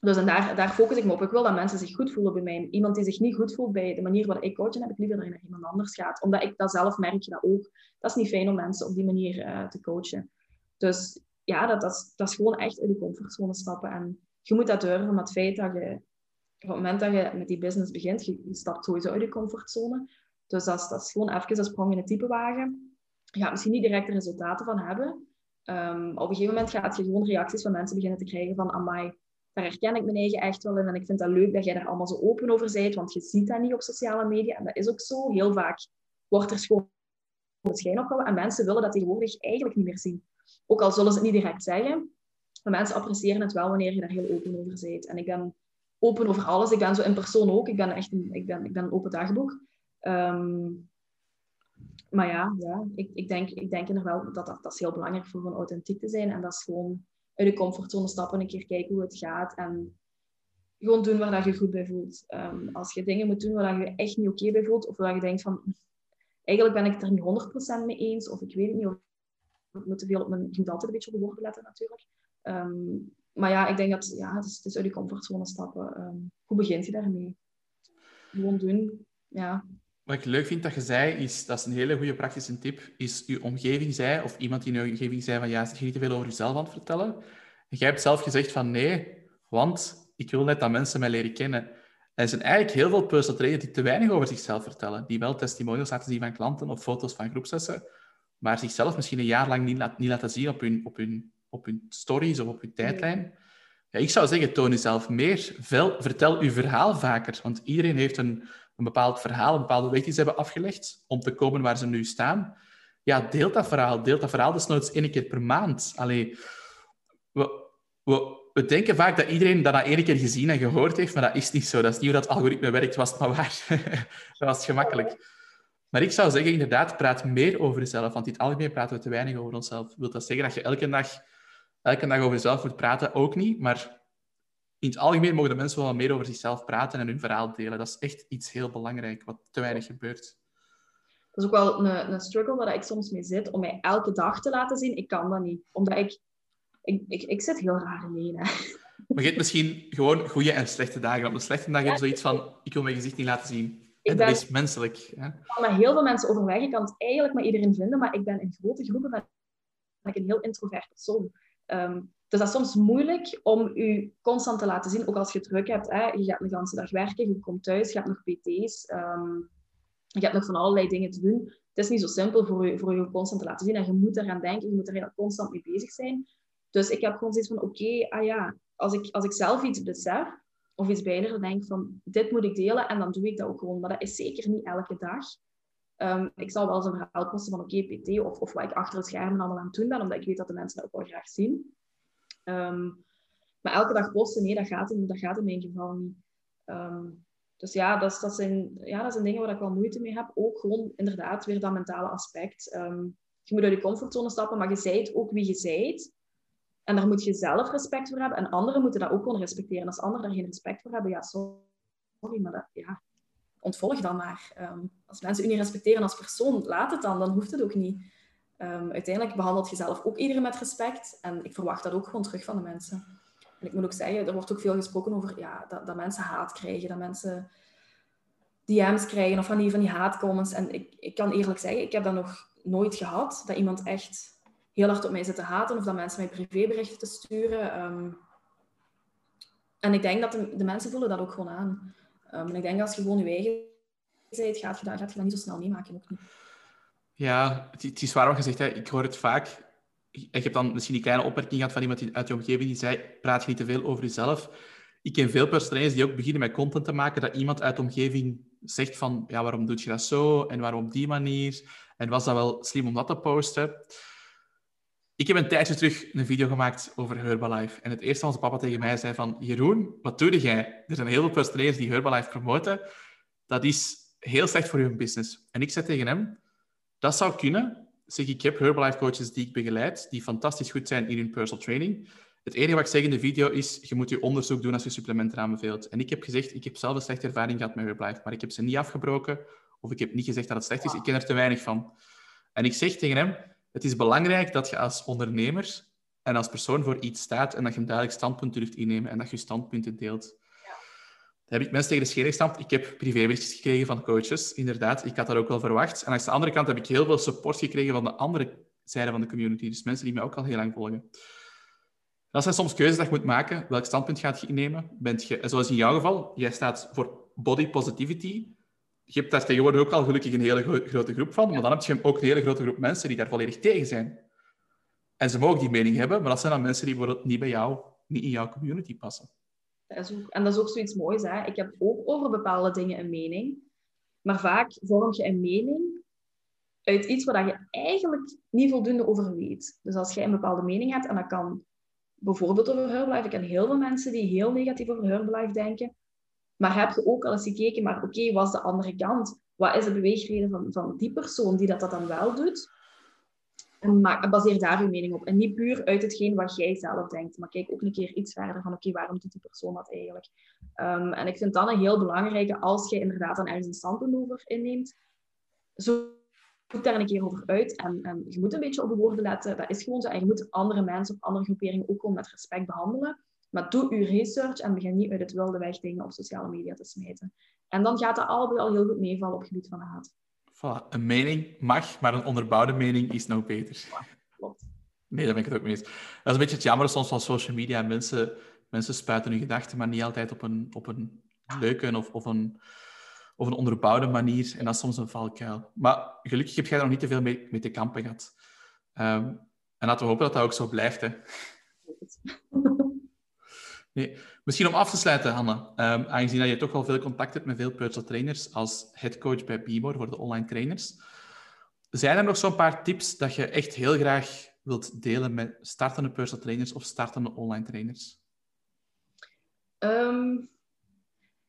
B: dus en daar, daar focus ik me op. Ik wil dat mensen zich goed voelen bij mij. Iemand die zich niet goed voelt bij de manier waarop ik coach, heb ik liever dat je naar iemand anders gaat. Omdat ik dat zelf merk je dat ook. Dat is niet fijn om mensen op die manier uh, te coachen. Dus ja, dat, dat, is, dat is gewoon echt uit de comfortzone stappen. En je moet dat durven, maar het feit dat je... Op het moment dat je met die business begint, je, stapt sowieso uit je comfortzone. Dus dat is, dat gewoon even een sprong in het type wagen. Je gaat misschien niet direct de resultaten van hebben. Um, op een gegeven moment gaat je gewoon reacties van mensen beginnen te krijgen van amai, daar herken ik mijn eigen echt wel in. En ik vind dat leuk dat jij daar allemaal zo open over bent, want je ziet dat niet op sociale media. En dat is ook zo. Heel vaak wordt er gewoon het schijn opgehouden. En mensen willen dat tegenwoordig eigenlijk niet meer zien. Ook al zullen ze het niet direct zeggen. Maar mensen appreciëren het wel wanneer je daar heel open over bent. En ik ben open over alles. Ik ben zo in persoon ook. Ik ben echt een, ik ben, ik ben een open dagboek. Ehm, maar ja, ja ik, ik, denk, ik denk inderdaad wel dat, dat is heel belangrijk voor gewoon authentiek te zijn. En dat is gewoon uit de comfortzone stappen, een keer kijken hoe het gaat. En gewoon doen waar dat je goed bij voelt. Um, als je dingen moet doen waar je echt niet oké bij voelt, of waar je denkt van, eigenlijk ben ik het er niet 100% mee eens, of ik weet het niet, of ik moet te veel op mijn, je altijd een beetje op de woorden letten natuurlijk. Um, maar ja, ik denk dat ja, het is, het is uit je comfortzone stappen. Um, hoe begint je daarmee? Gewoon doen, ja.
A: Wat ik leuk vind dat je zei, is, dat is een hele goede praktische tip, is je omgeving zei, of iemand die in je omgeving zei van ja, je niet te veel over jezelf aan het vertellen? En jij hebt zelf gezegd van nee, want ik wil net dat mensen mij leren kennen. er zijn eigenlijk heel veel personal trainers die te weinig over zichzelf vertellen, die wel testimonials laten zien van klanten of foto's van groepsessen, maar zichzelf misschien een jaar lang niet, niet laten zien op hun, op, hun, op hun stories of op hun tijdlijn. Ja, ik zou zeggen, toon jezelf meer. vertel je verhaal vaker, want iedereen heeft een een bepaald verhaal, een bepaalde weg die ze hebben afgelegd om te komen waar ze nu staan. Ja, deelt dat verhaal. Deelt dat verhaal desnoods één keer per maand. Allee, we, we, we denken vaak dat iedereen dat na één keer gezien en gehoord heeft, maar dat is niet zo. Dat is niet hoe dat algoritme werkt, was het maar waar. dat was gemakkelijk. Maar ik zou zeggen, inderdaad, praat meer over jezelf. Want in het algemeen praten we te weinig over onszelf. Wil dat zeggen dat je elke dag, elke dag over jezelf moet praten? Ook niet. Maar in het algemeen mogen de mensen wel meer over zichzelf praten en hun verhaal delen. Dat is echt iets heel belangrijk, wat te weinig gebeurt.
B: Dat is ook wel een, een struggle waar ik soms mee zit, om mij elke dag te laten zien. Ik kan dat niet, omdat ik... Ik, ik, ik zit heel raar mee. Hè.
A: Maar je hebt misschien gewoon goede en slechte dagen. Op een slechte dag heb je zoiets van, ik wil mijn gezicht niet laten zien. Ik dat is menselijk. Hè? Ik
B: kan met heel veel mensen overweg. Ik kan het eigenlijk met iedereen vinden, maar ik ben in grote groepen ben ik een heel introvert persoon. Ehm, dus dat is soms moeilijk om je constant te laten zien, ook als je druk hebt. Hè. Je gaat de hele dag werken, je komt thuis, je hebt nog PT's, um, je hebt nog van allerlei dingen te doen. Het is niet zo simpel voor je, voor je constant te laten zien en je moet eraan denken, je moet er constant mee bezig zijn. Dus ik heb gewoon zoiets van, oké, ah ja, als ik, als ik zelf iets besef of iets dan denk van, dit moet ik delen en dan doe ik dat ook gewoon. Maar dat is zeker niet elke dag. Um, ik zal wel eens een verhaal posten van, oké, PT of, of wat ik achter het scherm allemaal aan het doen ben, omdat ik weet dat de mensen dat ook wel graag zien. Ehm, maar elke dag posten, nee, dat gaat in, dat gaat in mijn geval niet. Ehm, dus ja dat, dat, zijn, ja, dat zijn dingen waar ik wel moeite mee heb. Ook gewoon inderdaad weer dat mentale aspect. Ehm, je moet uit je comfortzone stappen, maar je zijt ook wie je zijt. En daar moet je zelf respect voor hebben. En anderen moeten dat ook gewoon respecteren. Als anderen daar geen respect voor hebben, ja, sorry, maar dat, ja, ontvolg dan maar. als mensen u niet respecteren als persoon, laat het dan. Dan hoeft het ook niet. Um, uiteindelijk behandelt je zelf ook iedereen met respect. En ik verwacht dat ook gewoon terug van de mensen. En ik moet ook zeggen, er wordt ook veel gesproken over ja, dat, dat mensen haat krijgen, dat mensen DM's krijgen of van die, van die haatcomments. En ik, ik kan eerlijk zeggen, ik heb dat nog nooit gehad. Dat iemand echt heel hard op mij zit te haten of dat mensen mij privéberichten te sturen. Ehm, en ik denk dat de, de, mensen voelen dat ook gewoon aan. Um, en ik denk als je gewoon je eigen bent, gaat je, dat, gaat je dat niet zo snel meemaken. Ook niet.
A: Ja, het, is waar wat je. Hè. Ik hoor het vaak. Ik heb dan misschien die kleine opmerking gehad van iemand uit je omgeving die zei, praat je niet te veel over jezelf. Ik ken veel personeels die ook beginnen met content te maken, dat iemand uit de omgeving zegt van, ja, waarom doe je dat zo? En waarom op die manier? En was dat wel slim om dat te posten? Ik heb een tijdje terug een video gemaakt over Herbalife. En het eerste wat onze papa tegen mij zei van... Jeroen, wat doe jij? Er zijn heel veel personeels die Herbalife promoten. Dat is heel slecht voor hun business. En ik zei tegen hem... Dat zou kunnen. Zeg, ik heb Herbalife coaches die ik begeleid, die fantastisch goed zijn in hun personal training. Het enige wat ik zeg in de video is, je moet je onderzoek doen als je supplementen aanbeveelt. En ik heb gezegd, ik heb zelf een slechte ervaring gehad met Herbalife, maar ik heb ze niet afgebroken of ik heb niet gezegd dat het slecht is. Ik ken er te weinig van. En ik zeg tegen hem, het is belangrijk dat je als ondernemer en als persoon voor iets staat en dat je een duidelijk standpunt durft innemen en dat je standpunten deelt. Ja. heb ik mensen tegen de gestampt. Ik heb privéberichtjes gekregen van coaches, inderdaad. Ik had dat ook wel verwacht. En aan de andere kant heb ik heel veel support gekregen van de andere zijde van de community. Dus mensen die mij ook al heel lang volgen. Dat zijn soms keuzes dat je moet maken. Welk standpunt gaat je innemen? Bent je, zoals in jouw geval, jij staat voor body positivity je hebt daar tegenwoordig ook al gelukkig een hele grote groep van, maar dan heb je ook een hele grote groep mensen die daar volledig tegen zijn. En ze mogen die mening hebben, maar dat zijn dan mensen die bijvoorbeeld niet bij jou, niet in jouw community passen.
B: Dat is ook, en dat is ook zoiets moois. Hè? Ik heb ook over bepaalde dingen een mening, maar vaak vorm je een mening uit iets waar je eigenlijk niet voldoende over weet. Dus als jij een bepaalde mening hebt, en dat kan bijvoorbeeld over Herbalife, ik ken heel veel mensen die heel negatief over Herbalife denken, maar heb je ook al eens gekeken, maar oké, was de andere kant? Wat is de beweegreden van, van die persoon die dat, dat dan wel doet? En baseer daar je mening op. En niet puur uit hetgeen wat jij zelf denkt. Maar kijk ook een keer iets verder van, oké, waarom doet die persoon dat eigenlijk? Um, en ik vind dat een heel belangrijke, als je inderdaad dan ergens een standpunt over inneemt, zoek daar een keer over uit. En, en je moet een beetje op de woorden letten. Dat is gewoon zo. En je moet andere mensen of andere groeperingen ook gewoon met respect behandelen. Maar doe je research en begin niet uit het wilde weg dingen op sociale media te smijten. En dan gaat dat allebei al heel goed meevallen op het gebied van haat.
A: Voilà. Een mening mag, maar een onderbouwde mening is nog beter.
B: klopt.
A: Nee, daar ben ik het ook mee eens. Dat is een beetje het jammer soms van social media. Mensen, mensen spuiten hun gedachten, maar niet altijd op een, op een leuke of, of, een, of een onderbouwde manier. En dat is soms een valkuil. Maar gelukkig heb jij er nog niet te veel mee, mee te kampen gehad. Um, en laten we hopen dat dat ook zo blijft. Hè. Misschien om af te sluiten, Hanna. Um, aangezien dat je toch wel veel contact hebt met veel personal trainers als headcoach bij Bimor voor de online trainers. Zijn er nog zo'n paar tips dat je echt heel graag wilt delen met startende personal trainers of startende online trainers?
B: Um,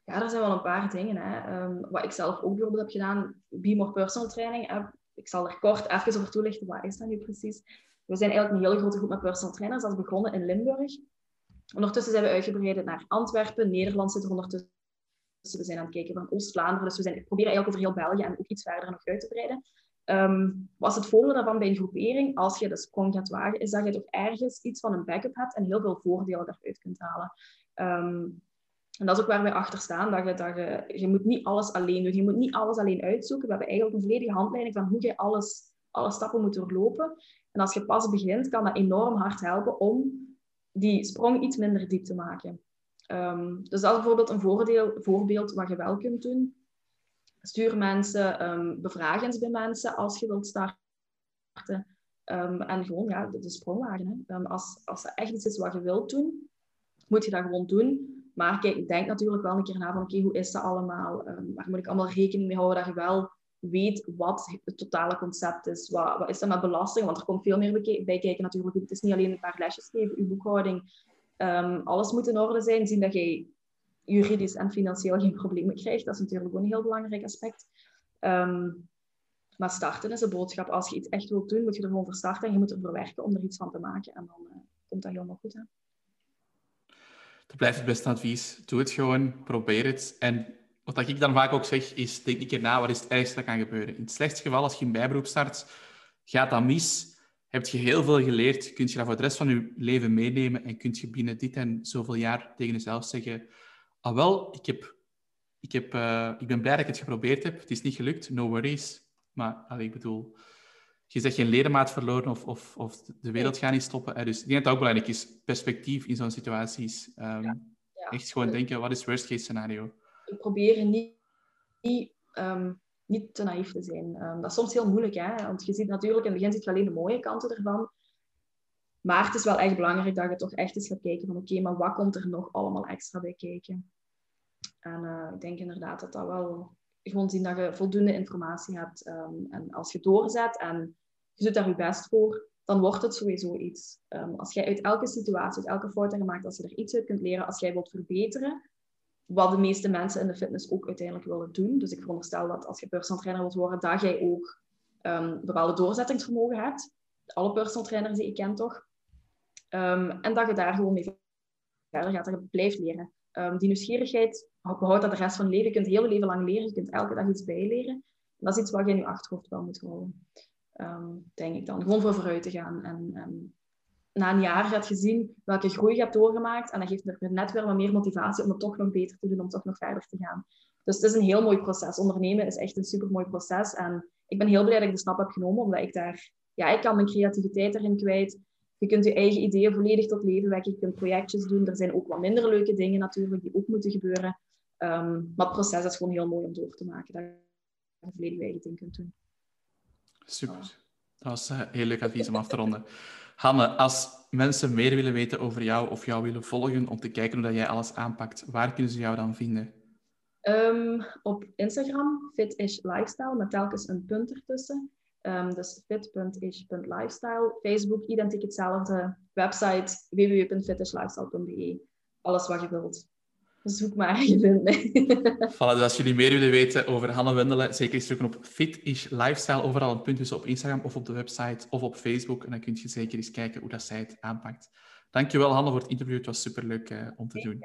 B: ja, er zijn wel een paar dingen. Hè. Um, wat ik zelf ook bijvoorbeeld heb gedaan, Bimor personal training. ik zal er kort even over toelichten, wat is dat nu precies? We zijn eigenlijk een hele grote groep met personal trainers. Dat is begonnen in Limburg. Ondertussen zijn we uitgebreid naar Antwerpen. Nederland zit er ondertussen. We zijn aan het kijken van Oost-Vlaanderen. Dus we zijn, proberen eigenlijk over heel België en ook iets verder nog uit te breiden. Um, wat is het voordeel daarvan bij een groepering? Als je de sprong gaat wagen, is dat je toch ergens iets van een backup hebt en heel veel voordelen daaruit kunt halen. Um, en dat is ook waar wij achter staan. Dat je, dat je, je moet niet alles alleen doen. Je moet niet alles alleen uitzoeken. We hebben eigenlijk een volledige handleiding van hoe je alles, alle stappen moet doorlopen. En als je pas begint, kan dat enorm hard helpen om die sprong iets minder diep te maken. Um, dus dat is bijvoorbeeld een voordeel, voorbeeld wat je wel kunt doen. Stuur mensen, um, bevraag eens bij mensen als je wilt starten. Um, en gewoon ja, de, de sprong wagen. Hè. als, als er echt iets is wat je wilt doen, moet je dat gewoon doen. Maar kijk, denk natuurlijk wel een keer na van oké, hoe is dat allemaal? waar moet ik allemaal rekening mee houden dat je wel weet wat het totale concept is. Wat, wat is dat met belasting? Want er komt veel meer bij kijken natuurlijk. Het is niet alleen een paar lesjes geven, uw boekhouding. Um, alles moet in orde zijn. Zien dat je juridisch en financieel geen problemen krijgt. Dat is natuurlijk ook een heel belangrijk aspect. Um, maar starten is een boodschap. Als je iets echt wilt doen, moet je er gewoon voor starten. En je moet ervoor werken om er iets van te maken. En dan uh, komt dat helemaal goed. Hè?
A: Dat blijft het beste advies. Doe het gewoon, probeer het. En wat ik dan vaak ook zeg, is denk een keer na, wat is het ergste dat kan gebeuren? In het slechtste geval, als je een bijberoep start, gaat dat mis, heb je heel veel geleerd, kun je dat voor de rest van je leven meenemen en kun je binnen dit en zoveel jaar tegen jezelf zeggen, ah wel, ik, heb, ik, heb, uh, ik ben blij dat ik het geprobeerd heb, het is niet gelukt, no worries. Maar allee, ik bedoel, je zegt geen ledemaat verloren of, of, of de wereld gaat niet stoppen. Dus ik denk dat het ook belangrijk is, perspectief in zo'n situaties. Um, ja. Echt gewoon denken, wat is worst case scenario?
B: We proberen niet, niet, ehm, niet te naïef te zijn. Um, dat is soms heel moeilijk, hè? want je ziet natuurlijk, in het begin ziet je alleen de mooie kanten ervan. Maar het is wel echt belangrijk dat je toch echt eens gaat kijken van oké, maar wat komt er nog allemaal extra bij kijken? En uh, ik denk inderdaad dat dat wel gewoon zien dat je voldoende informatie hebt. Um, en als je doorzet en je doet daar je best voor, dan wordt het sowieso iets. Als jij uit elke situatie, uit elke fout je maakt, als je er iets uit kunt leren, als jij wilt verbeteren, wat de meeste mensen in de fitness ook uiteindelijk willen doen. Dus ik veronderstel dat als je personal trainer wilt worden, dat jij ook um, bepaalde doorzettingsvermogen hebt. Alle personal trainers die ik ken toch. en dat je daar gewoon mee verder gaat, dat je blijft leren. die nieuwsgierigheid behoud dat de rest van je leven. Je kunt heel je leven lang leren. Je kunt elke dag iets bijleren. Dat is iets wat je in je achterhoofd wel moet houden. Ehm, denk ik dan. Gewoon voor vooruit te gaan. En, na een jaar gaat je zien welke groei je hebt doorgemaakt. En dat geeft er net weer wat meer motivatie om het toch nog beter te doen, om toch nog verder te gaan. Dus het is een heel mooi proces. Ondernemen is echt een super mooi proces. En ik ben heel blij dat ik de stap heb genomen, omdat ik daar, ja, ik kan mijn creativiteit erin kwijt. Je kunt je eigen ideeën volledig tot leven wekken. Je kunt projectjes doen. Er zijn ook wat minder leuke dingen natuurlijk die ook moeten gebeuren. Um, maar het proces is gewoon heel mooi om door te maken. Dat je volledig eigen ding kunt doen.
A: Super. Dat was uh, heel leuk advies om af te ronden. Hanne, als mensen meer willen weten over jou of jou willen volgen om te kijken hoe dat jij alles aanpakt, waar kunnen ze jou dan vinden?
B: Um, op Instagram, fitish lifestyle, met telkens een punt ertussen. Um, dus fit.ish.lifestyle. Facebook, identiek hetzelfde. Website www.fitishlifestyle.be. Alles wat je wilt zoek maar, je vindt mij.
A: voilà, dus als jullie meer willen weten over Hanne Wendelen, zeker eens zoeken op Fit Lifestyle. Overal een punt tussen op Instagram of op de website of op Facebook. En dan kun je zeker eens kijken hoe dat zij het aanpakt. Dankjewel Hanne voor het interview. Het was superleuk uh, om te doen.